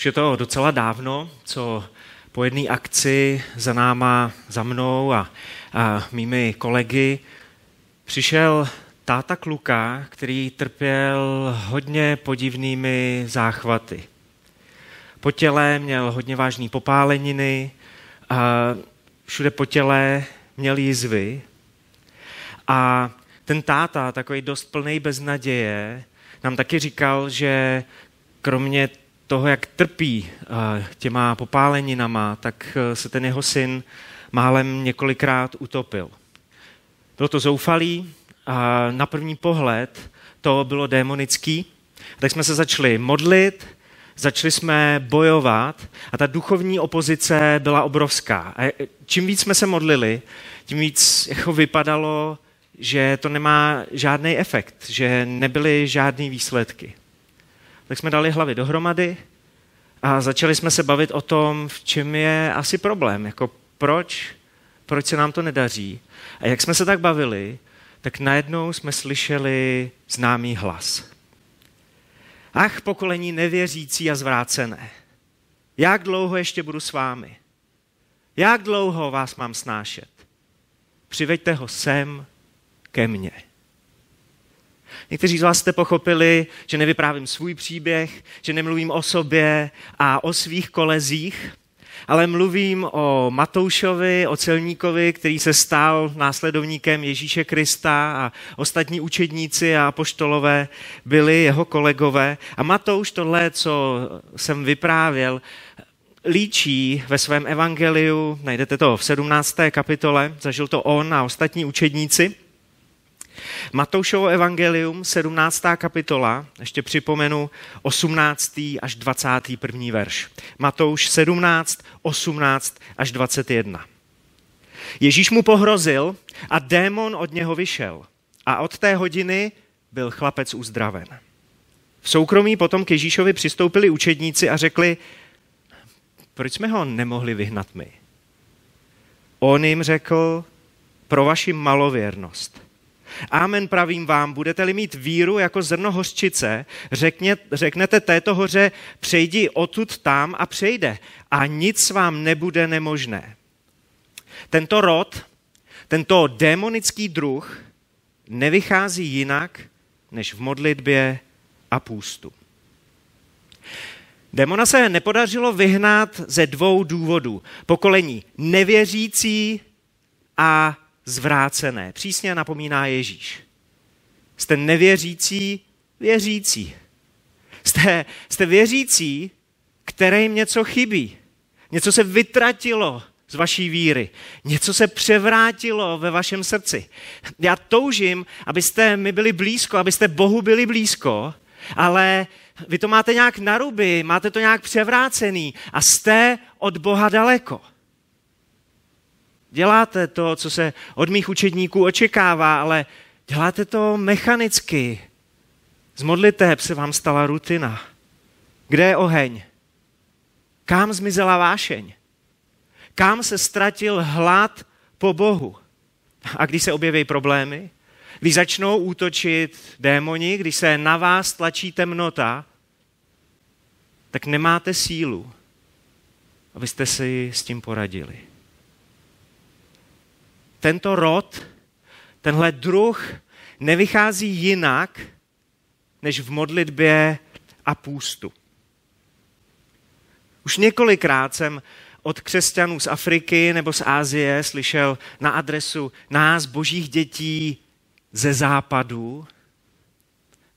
Už je to docela dávno, co po jedné akci za náma, za mnou a, a mými kolegy přišel táta kluka, který trpěl hodně podivnými záchvaty. Po těle měl hodně vážné popáleniny, a všude po těle měl jizvy. A ten táta, takový dost plný beznaděje, nám taky říkal, že kromě toho, jak trpí eh, těma popáleninama, tak eh, se ten jeho syn málem několikrát utopil. Bylo to zoufalý a na první pohled to bylo démonický. Tak jsme se začali modlit, začali jsme bojovat a ta duchovní opozice byla obrovská. A čím víc jsme se modlili, tím víc jako vypadalo, že to nemá žádný efekt, že nebyly žádné výsledky. Tak jsme dali hlavy dohromady a začali jsme se bavit o tom, v čem je asi problém, jako proč, proč se nám to nedaří. A jak jsme se tak bavili, tak najednou jsme slyšeli známý hlas. Ach, pokolení nevěřící a zvrácené, jak dlouho ještě budu s vámi? Jak dlouho vás mám snášet? Přiveďte ho sem ke mně. Někteří z vás jste pochopili, že nevyprávím svůj příběh, že nemluvím o sobě a o svých kolezích, ale mluvím o Matoušovi, o celníkovi, který se stal následovníkem Ježíše Krista a ostatní učedníci a apoštolové byli jeho kolegové. A Matouš tohle, co jsem vyprávěl, líčí ve svém evangeliu, najdete to v 17. kapitole, zažil to on a ostatní učedníci – Matoušovo evangelium, 17. kapitola, ještě připomenu 18. až 21. verš. Matouš 17, 18 až 21. Ježíš mu pohrozil a démon od něho vyšel. A od té hodiny byl chlapec uzdraven. V soukromí potom k Ježíšovi přistoupili učedníci a řekli, proč jsme ho nemohli vyhnat my? On jim řekl, pro vaši malověrnost. Amen pravím vám, budete-li mít víru jako zrno hořčice, řekně, řeknete této hoře, přejdi odtud tam a přejde a nic vám nebude nemožné. Tento rod, tento démonický druh nevychází jinak než v modlitbě a půstu. Demona se nepodařilo vyhnat ze dvou důvodů. Pokolení nevěřící a zvrácené. Přísně napomíná Ježíš. Jste nevěřící, věřící. Jste, jste věřící, kterým něco chybí. Něco se vytratilo z vaší víry. Něco se převrátilo ve vašem srdci. Já toužím, abyste mi byli blízko, abyste Bohu byli blízko, ale vy to máte nějak na ruby, máte to nějak převrácený a jste od Boha daleko. Děláte to, co se od mých učedníků očekává, ale děláte to mechanicky. Z modliteb se vám stala rutina. Kde je oheň? Kam zmizela vášeň? Kam se ztratil hlad po Bohu? A když se objeví problémy, když začnou útočit démoni, když se na vás tlačí temnota, tak nemáte sílu, abyste si s tím poradili tento rod, tenhle druh nevychází jinak, než v modlitbě a půstu. Už několikrát jsem od křesťanů z Afriky nebo z Ázie slyšel na adresu nás, božích dětí ze západu.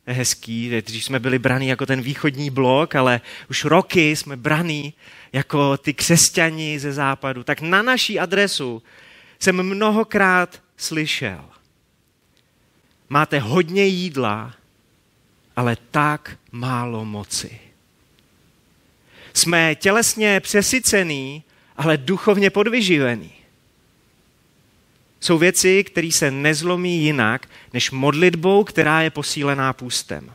Je hezký, když jsme byli braní jako ten východní blok, ale už roky jsme braní jako ty křesťani ze západu. Tak na naší adresu jsem mnohokrát slyšel. Máte hodně jídla, ale tak málo moci. Jsme tělesně přesycený, ale duchovně podvyživený. Jsou věci, které se nezlomí jinak, než modlitbou, která je posílená půstem.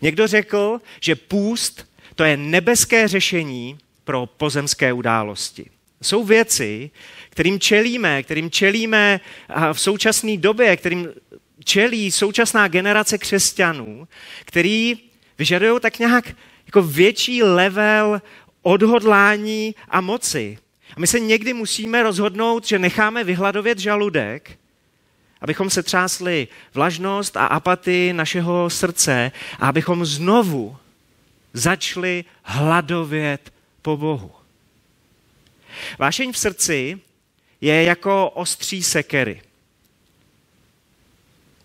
Někdo řekl, že půst to je nebeské řešení pro pozemské události. Jsou věci, kterým čelíme, kterým čelíme v současné době, kterým čelí současná generace křesťanů, který vyžadují tak nějak jako větší level odhodlání a moci. A my se někdy musíme rozhodnout, že necháme vyhladovět žaludek, abychom se třásli vlažnost a apatii našeho srdce a abychom znovu začali hladovět po Bohu. Vášeň v srdci je jako ostří sekery.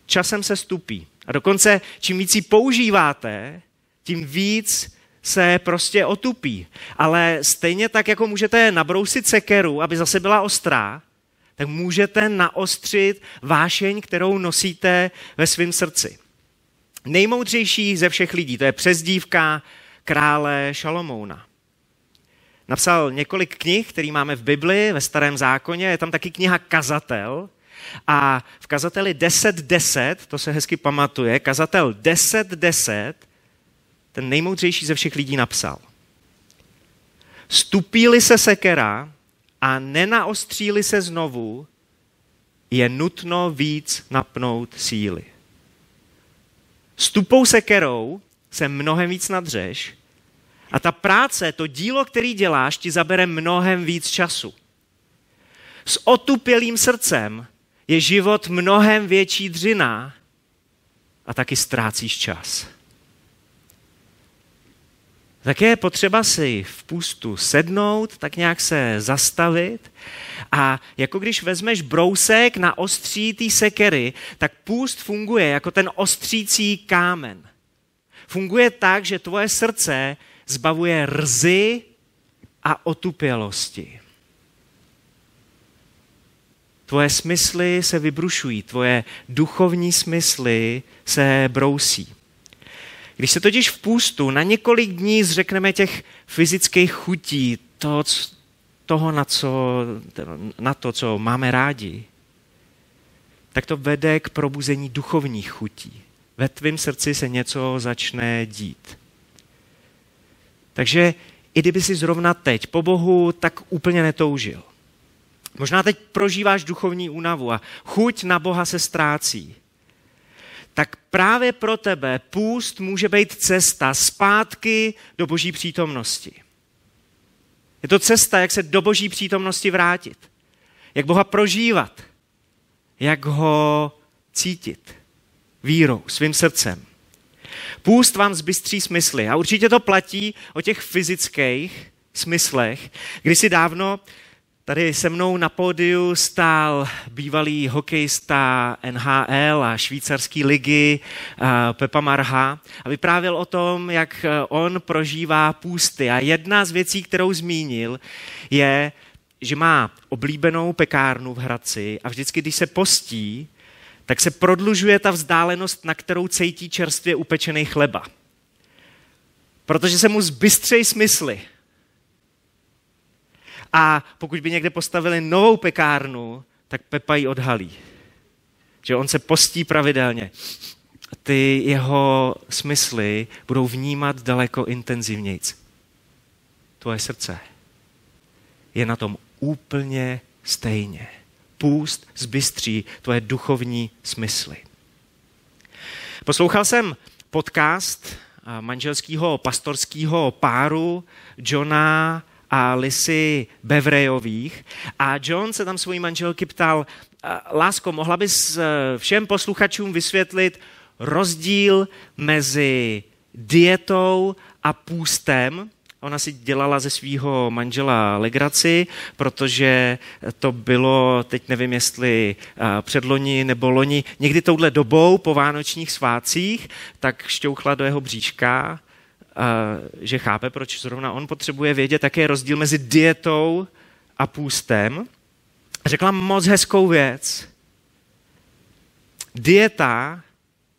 Časem se stupí. A dokonce čím víc ji používáte, tím víc se prostě otupí. Ale stejně tak, jako můžete nabrousit sekeru, aby zase byla ostrá, tak můžete naostřit vášeň, kterou nosíte ve svém srdci. Nejmoudřejší ze všech lidí, to je přezdívka krále Šalomouna. Napsal několik knih, které máme v Bibli, ve Starém zákoně, je tam taky kniha Kazatel. A v Kazateli 10.10, to se hezky pamatuje, Kazatel 10.10, ten nejmoudřejší ze všech lidí napsal. Stupíli se sekera a nenaostříli se znovu, je nutno víc napnout síly. Stupou sekerou se mnohem víc nadřeš a ta práce, to dílo, který děláš, ti zabere mnohem víc času. S otupělým srdcem je život mnohem větší dřina a taky ztrácíš čas. Tak je potřeba si v půstu sednout, tak nějak se zastavit a jako když vezmeš brousek na ostří té sekery, tak půst funguje jako ten ostřící kámen. Funguje tak, že tvoje srdce zbavuje rzy a otupělosti. Tvoje smysly se vybrušují, tvoje duchovní smysly se brousí. Když se totiž v půstu na několik dní zřekneme těch fyzických chutí, to, toho, na, co, na to, co máme rádi, tak to vede k probuzení duchovních chutí. Ve tvém srdci se něco začne dít. Takže i kdyby si zrovna teď po Bohu tak úplně netoužil. Možná teď prožíváš duchovní únavu a chuť na Boha se ztrácí. Tak právě pro tebe půst může být cesta zpátky do boží přítomnosti. Je to cesta, jak se do boží přítomnosti vrátit. Jak Boha prožívat. Jak ho cítit. Vírou, svým srdcem. Půst vám zbystří smysly. A určitě to platí o těch fyzických smyslech. Kdysi dávno tady se mnou na pódiu stál bývalý hokejista NHL a švýcarský ligy Pepa Marha a vyprávěl o tom, jak on prožívá půsty. A jedna z věcí, kterou zmínil, je, že má oblíbenou pekárnu v Hradci a vždycky, když se postí, tak se prodlužuje ta vzdálenost, na kterou cítí čerstvě upečený chleba. Protože se mu zbystřejí smysly. A pokud by někde postavili novou pekárnu, tak Pepa ji odhalí. Že on se postí pravidelně. Ty jeho smysly budou vnímat daleko intenzivnějc. Tvoje srdce je na tom úplně stejně půst zbystří tvoje duchovní smysly. Poslouchal jsem podcast manželského pastorského páru Johna a Lisy Bevrejových a John se tam svojí manželky ptal, Lásko, mohla bys e, všem posluchačům vysvětlit rozdíl mezi dietou a půstem, Ona si dělala ze svého manžela legraci, protože to bylo, teď nevím, jestli předloni nebo loni, někdy touhle dobou po vánočních svácích, tak šťouchla do jeho bříška, že chápe, proč zrovna on potřebuje vědět, jaký je rozdíl mezi dietou a půstem. Řekla moc hezkou věc. Dieta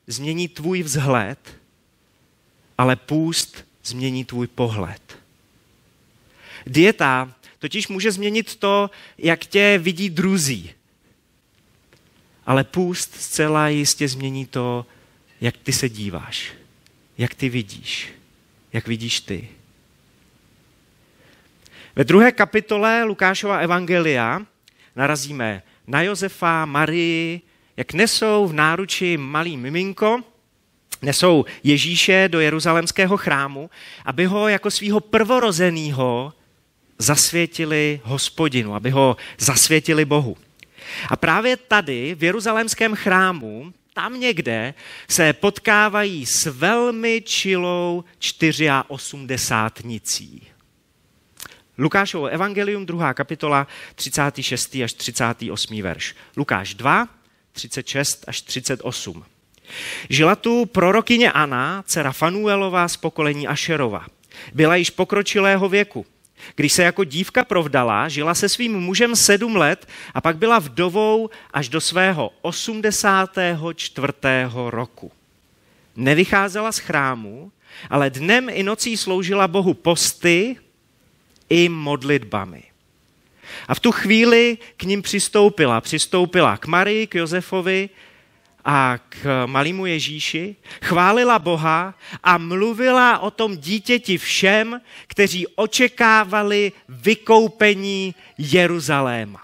změní tvůj vzhled, ale půst změní tvůj pohled. Dieta totiž může změnit to, jak tě vidí druzí. Ale půst zcela jistě změní to, jak ty se díváš, jak ty vidíš, jak vidíš ty. Ve druhé kapitole Lukášova evangelia narazíme na Josefa, Marii, jak nesou v náruči malý miminko nesou Ježíše do jeruzalemského chrámu, aby ho jako svého prvorozeného zasvětili hospodinu, aby ho zasvětili Bohu. A právě tady v jeruzalémském chrámu, tam někde se potkávají s velmi čilou 84 Lukášovo evangelium, druhá kapitola, 36. až 38. verš. Lukáš 2, 36 až 38. Žila tu prorokyně Ana, dcera Fanuelová z pokolení Ašerova. Byla již pokročilého věku. Když se jako dívka provdala, žila se svým mužem sedm let a pak byla vdovou až do svého 84. roku. Nevycházela z chrámu, ale dnem i nocí sloužila Bohu posty i modlitbami. A v tu chvíli k ním přistoupila. Přistoupila k Marii, k Josefovi a k malému Ježíši, chválila Boha a mluvila o tom dítěti všem, kteří očekávali vykoupení Jeruzaléma.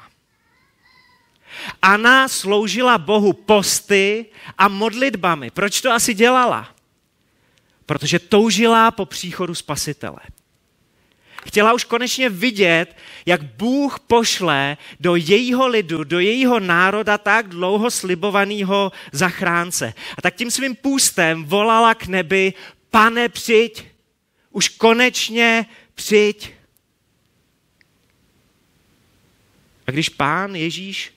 Ana sloužila Bohu posty a modlitbami. Proč to asi dělala? Protože toužila po příchodu Spasitele. Chtěla už konečně vidět, jak Bůh pošle do jejího lidu, do jejího národa tak dlouho slibovaného zachránce. A tak tím svým půstem volala k nebi, pane přijď, už konečně přijď. A když pán Ježíš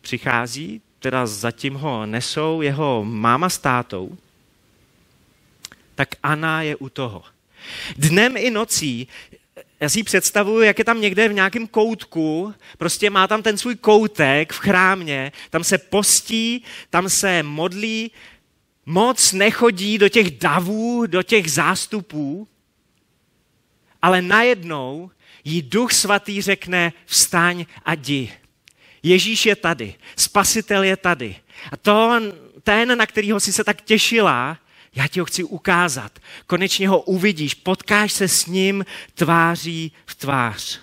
přichází, teda zatím ho nesou jeho máma s tátou, tak Ana je u toho. Dnem i nocí já si představuju, jak je tam někde v nějakém koutku, prostě má tam ten svůj koutek v chrámě, tam se postí, tam se modlí, moc nechodí do těch davů, do těch zástupů, ale najednou jí duch svatý řekne vstaň a jdi. Ježíš je tady, spasitel je tady. A to, ten, na kterého si se tak těšila, já ti ho chci ukázat. Konečně ho uvidíš, potkáš se s ním tváří v tvář.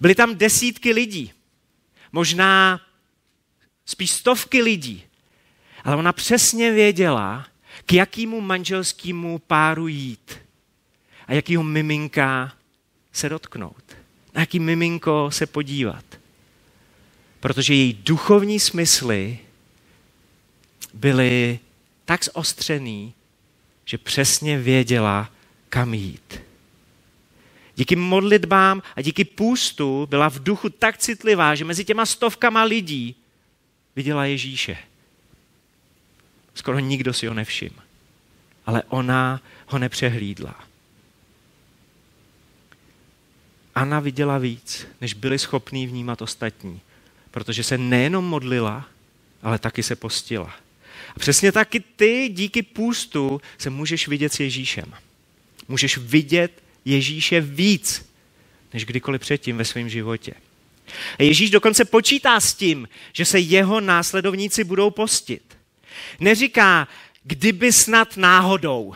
Byly tam desítky lidí, možná spíš stovky lidí, ale ona přesně věděla, k jakému manželskému páru jít a jakýho miminka se dotknout. Na jaký miminko se podívat. Protože její duchovní smysly byly tak zostřený, že přesně věděla, kam jít. Díky modlitbám a díky půstu byla v duchu tak citlivá, že mezi těma stovkama lidí viděla Ježíše. Skoro nikdo si ho nevšiml. Ale ona ho nepřehlídla. Anna viděla víc, než byli schopní vnímat ostatní, protože se nejenom modlila, ale taky se postila. A přesně taky ty díky půstu se můžeš vidět s Ježíšem. Můžeš vidět Ježíše víc, než kdykoliv předtím ve svém životě. A Ježíš dokonce počítá s tím, že se jeho následovníci budou postit. Neříká, kdyby snad náhodou.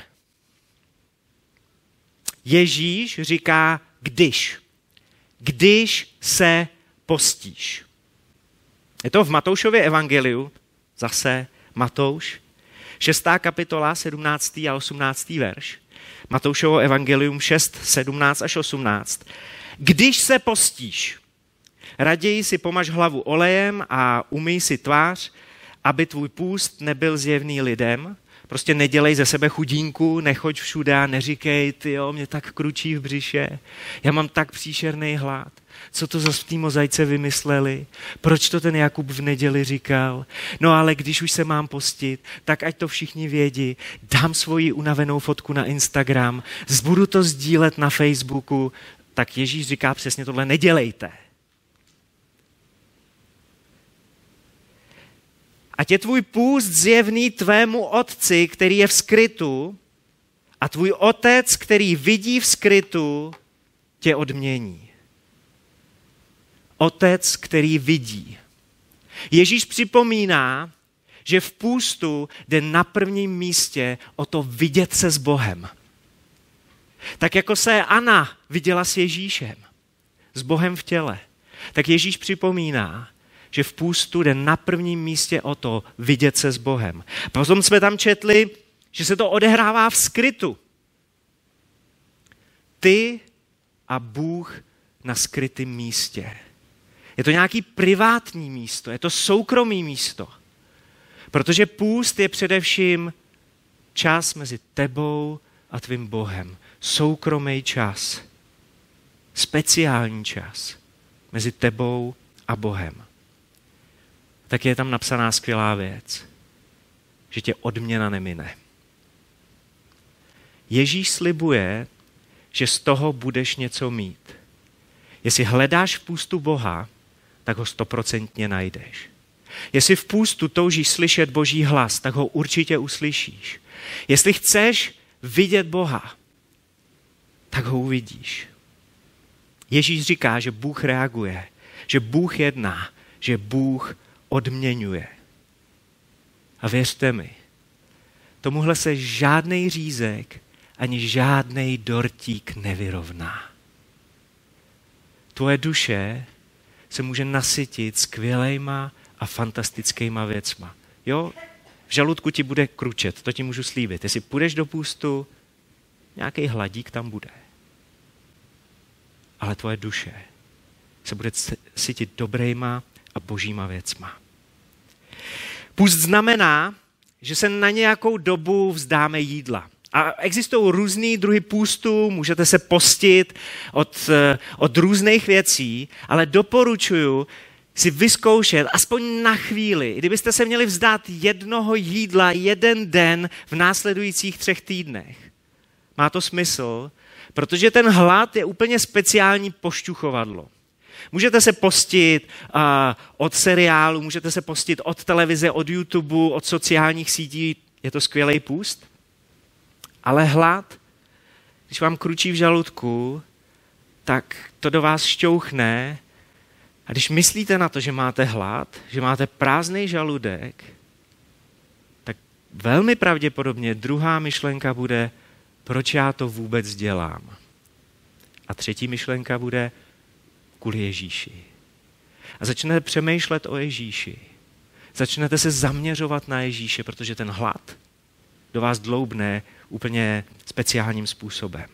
Ježíš říká, když. Když se postíš. Je to v Matoušově evangeliu, zase Matouš, 6. kapitola, 17. a 18. verš. Matoušovo evangelium 6, 17 až 18. Když se postíš, raději si pomaž hlavu olejem a umyj si tvář, aby tvůj půst nebyl zjevný lidem. Prostě nedělej ze sebe chudínku, nechoď všude neříkej, ty jo, mě tak kručí v břiše, já mám tak příšerný hlad. Co to za v té mozaice vymysleli, proč to ten Jakub v neděli říkal. No ale když už se mám postit, tak ať to všichni vědí, dám svoji unavenou fotku na Instagram, budu to sdílet na Facebooku, tak Ježíš říká přesně tohle, nedělejte. Ať je tvůj půst zjevný tvému otci, který je v skrytu, a tvůj otec, který vidí v skrytu, tě odmění. Otec, který vidí. Ježíš připomíná, že v půstu jde na prvním místě o to vidět se s Bohem. Tak jako se Anna viděla s Ježíšem, s Bohem v těle, tak Ježíš připomíná, že v půstu jde na prvním místě o to vidět se s Bohem. Potom jsme tam četli, že se to odehrává v skrytu. Ty a Bůh na skrytém místě. Je to nějaký privátní místo, je to soukromý místo. Protože půst je především čas mezi tebou a tvým Bohem. Soukromý čas. Speciální čas mezi tebou a Bohem. Tak je tam napsaná skvělá věc, že tě odměna nemine. Ježíš slibuje, že z toho budeš něco mít. Jestli hledáš v půstu Boha, tak ho stoprocentně najdeš. Jestli v půstu toužíš slyšet Boží hlas, tak ho určitě uslyšíš. Jestli chceš vidět Boha, tak ho uvidíš. Ježíš říká, že Bůh reaguje, že Bůh jedná, že Bůh odměňuje. A věřte mi, tomuhle se žádný řízek ani žádný dortík nevyrovná. Tvoje duše se může nasytit skvělejma a fantastickýma věcma. Jo, v žaludku ti bude kručet, to ti můžu slíbit. Jestli půjdeš do půstu, nějaký hladík tam bude. Ale tvoje duše se bude sytit dobrýma a božíma věcma. Půst znamená, že se na nějakou dobu vzdáme jídla. A existují různý druhy půstu, můžete se postit od, eh, od různých věcí, ale doporučuji si vyzkoušet aspoň na chvíli, kdybyste se měli vzdát jednoho jídla jeden den v následujících třech týdnech. Má to smysl, protože ten hlad je úplně speciální pošťuchovadlo. Můžete se postit uh, od seriálu, můžete se postit od televize, od YouTube, od sociálních sítí, je to skvělý půst. Ale hlad, když vám kručí v žaludku, tak to do vás šťouchne a když myslíte na to, že máte hlad, že máte prázdný žaludek, tak velmi pravděpodobně druhá myšlenka bude, proč já to vůbec dělám. A třetí myšlenka bude, kvůli Ježíši. A začnete přemýšlet o Ježíši. Začnete se zaměřovat na Ježíše, protože ten hlad do vás dloubne úplně speciálním způsobem.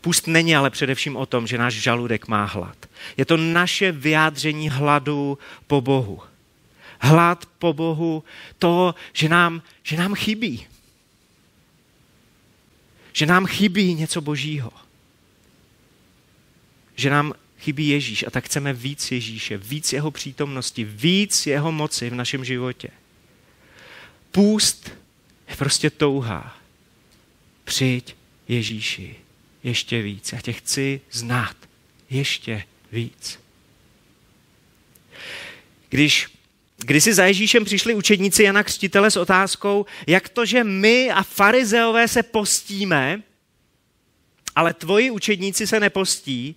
Půst není ale především o tom, že náš žaludek má hlad. Je to naše vyjádření hladu po Bohu. Hlad po Bohu, to, že nám, že nám chybí. Že nám chybí něco božího. Že nám chybí Ježíš a tak chceme víc Ježíše, víc jeho přítomnosti, víc jeho moci v našem životě. Půst je prostě touha. Přijď Ježíši ještě víc. Já tě chci znát ještě víc. Když když si za Ježíšem přišli učedníci Jana Křtitele s otázkou, jak to, že my a farizeové se postíme, ale tvoji učedníci se nepostí,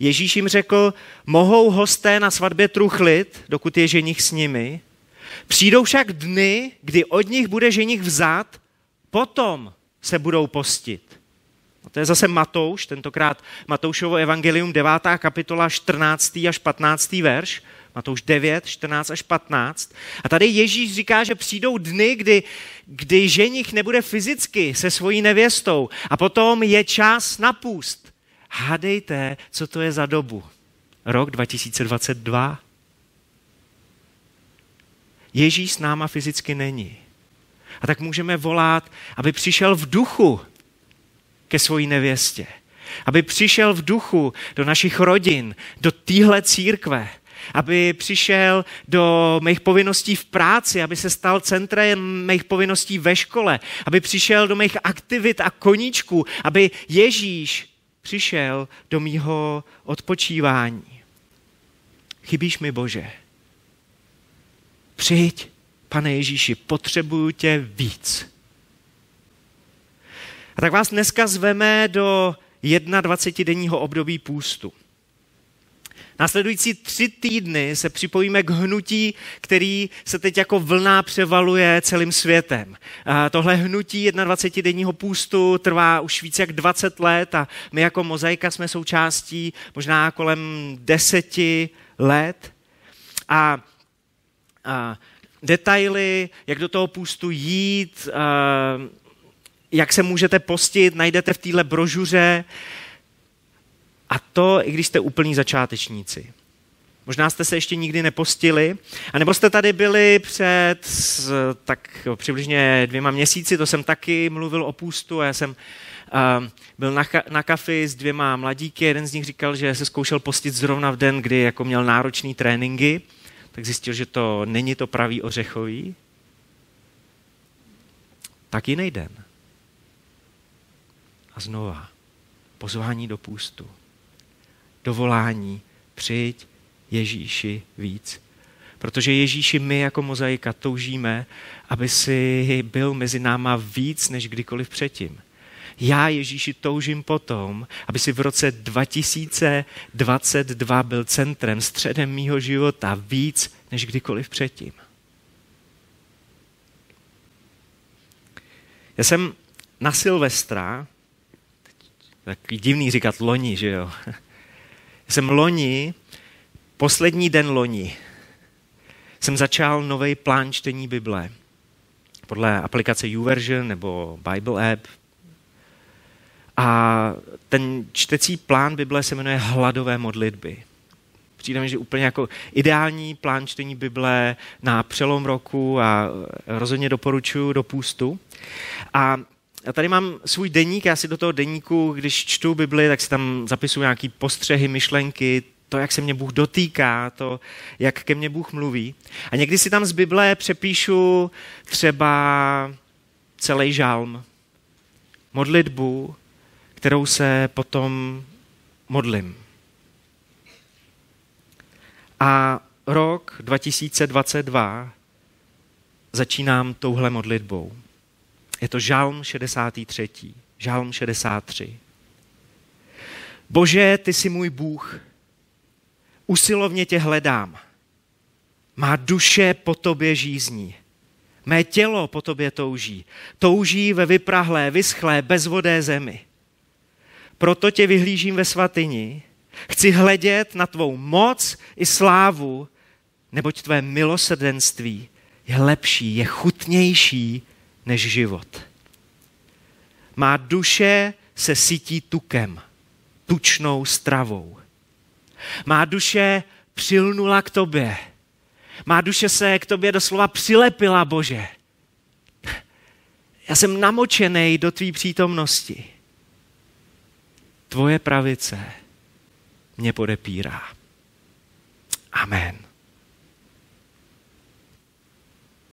Ježíš jim řekl, mohou hosté na svatbě truchlit, dokud je ženich s nimi, Přijdou však dny, kdy od nich bude ženich vzat, potom se budou postit. A to je zase Matouš, tentokrát Matoušovo evangelium 9. kapitola 14. až 15. verš. Matouš 9, 14 až 15. A tady Ježíš říká, že přijdou dny, kdy, kdy ženich nebude fyzicky se svojí nevěstou a potom je čas na půst. Hádejte, co to je za dobu. Rok 2022. Ježíš s náma fyzicky není. A tak můžeme volat, aby přišel v duchu ke svojí nevěstě. Aby přišel v duchu do našich rodin, do téhle církve. Aby přišel do mých povinností v práci, aby se stal centrem mých povinností ve škole, aby přišel do mých aktivit a koníčků, aby Ježíš přišel do mýho odpočívání. Chybíš mi, Bože. Přijď, pane Ježíši, potřebuju tě víc. A tak vás dneska zveme do 21-denního období půstu. Následující tři týdny se připojíme k hnutí, který se teď jako vlna převaluje celým světem. A tohle hnutí 21-denního půstu trvá už více jak 20 let a my jako mozaika jsme součástí možná kolem deseti let. A, a detaily, jak do toho půstu jít, a, jak se můžete postit, najdete v téhle brožuře. A to, i když jste úplní začátečníci. Možná jste se ještě nikdy nepostili, anebo jste tady byli před tak přibližně dvěma měsíci, to jsem taky mluvil o půstu a já jsem uh, byl na, na kafi s dvěma mladíky, jeden z nich říkal, že se zkoušel postit zrovna v den, kdy jako měl náročný tréninky, tak zjistil, že to není to pravý ořechový. Tak jiný den. A znova. Pozvání do půstu dovolání, přijď Ježíši víc. Protože Ježíši my jako mozaika toužíme, aby si byl mezi náma víc než kdykoliv předtím. Já Ježíši toužím potom, aby si v roce 2022 byl centrem, středem mýho života víc než kdykoliv předtím. Já jsem na Silvestra, takový divný říkat loni, že jo, jsem loni, poslední den loni, jsem začal nový plán čtení Bible. Podle aplikace YouVersion nebo Bible app. A ten čtecí plán Bible se jmenuje Hladové modlitby. Přijde mi, že úplně jako ideální plán čtení Bible na přelom roku a rozhodně doporučuji do půstu. A já tady mám svůj deník, já si do toho deníku, když čtu Bibli, tak si tam zapisuju nějaký postřehy, myšlenky, to, jak se mě Bůh dotýká, to, jak ke mně Bůh mluví. A někdy si tam z Bible přepíšu třeba celý žálm, modlitbu, kterou se potom modlím. A rok 2022 začínám touhle modlitbou. Je to žalm 63. Žalm 63. Bože, ty jsi můj Bůh, usilovně tě hledám. Má duše po tobě žízní. Mé tělo po tobě touží. Touží ve vyprahlé, vyschlé, bezvodé zemi. Proto tě vyhlížím ve svatyni. Chci hledět na tvou moc i slávu, neboť tvé milosrdenství je lepší, je chutnější než život. Má duše se sytí tukem, tučnou stravou. Má duše přilnula k tobě. Má duše se k tobě doslova přilepila, Bože. Já jsem namočený do tvý přítomnosti. Tvoje pravice mě podepírá. Amen.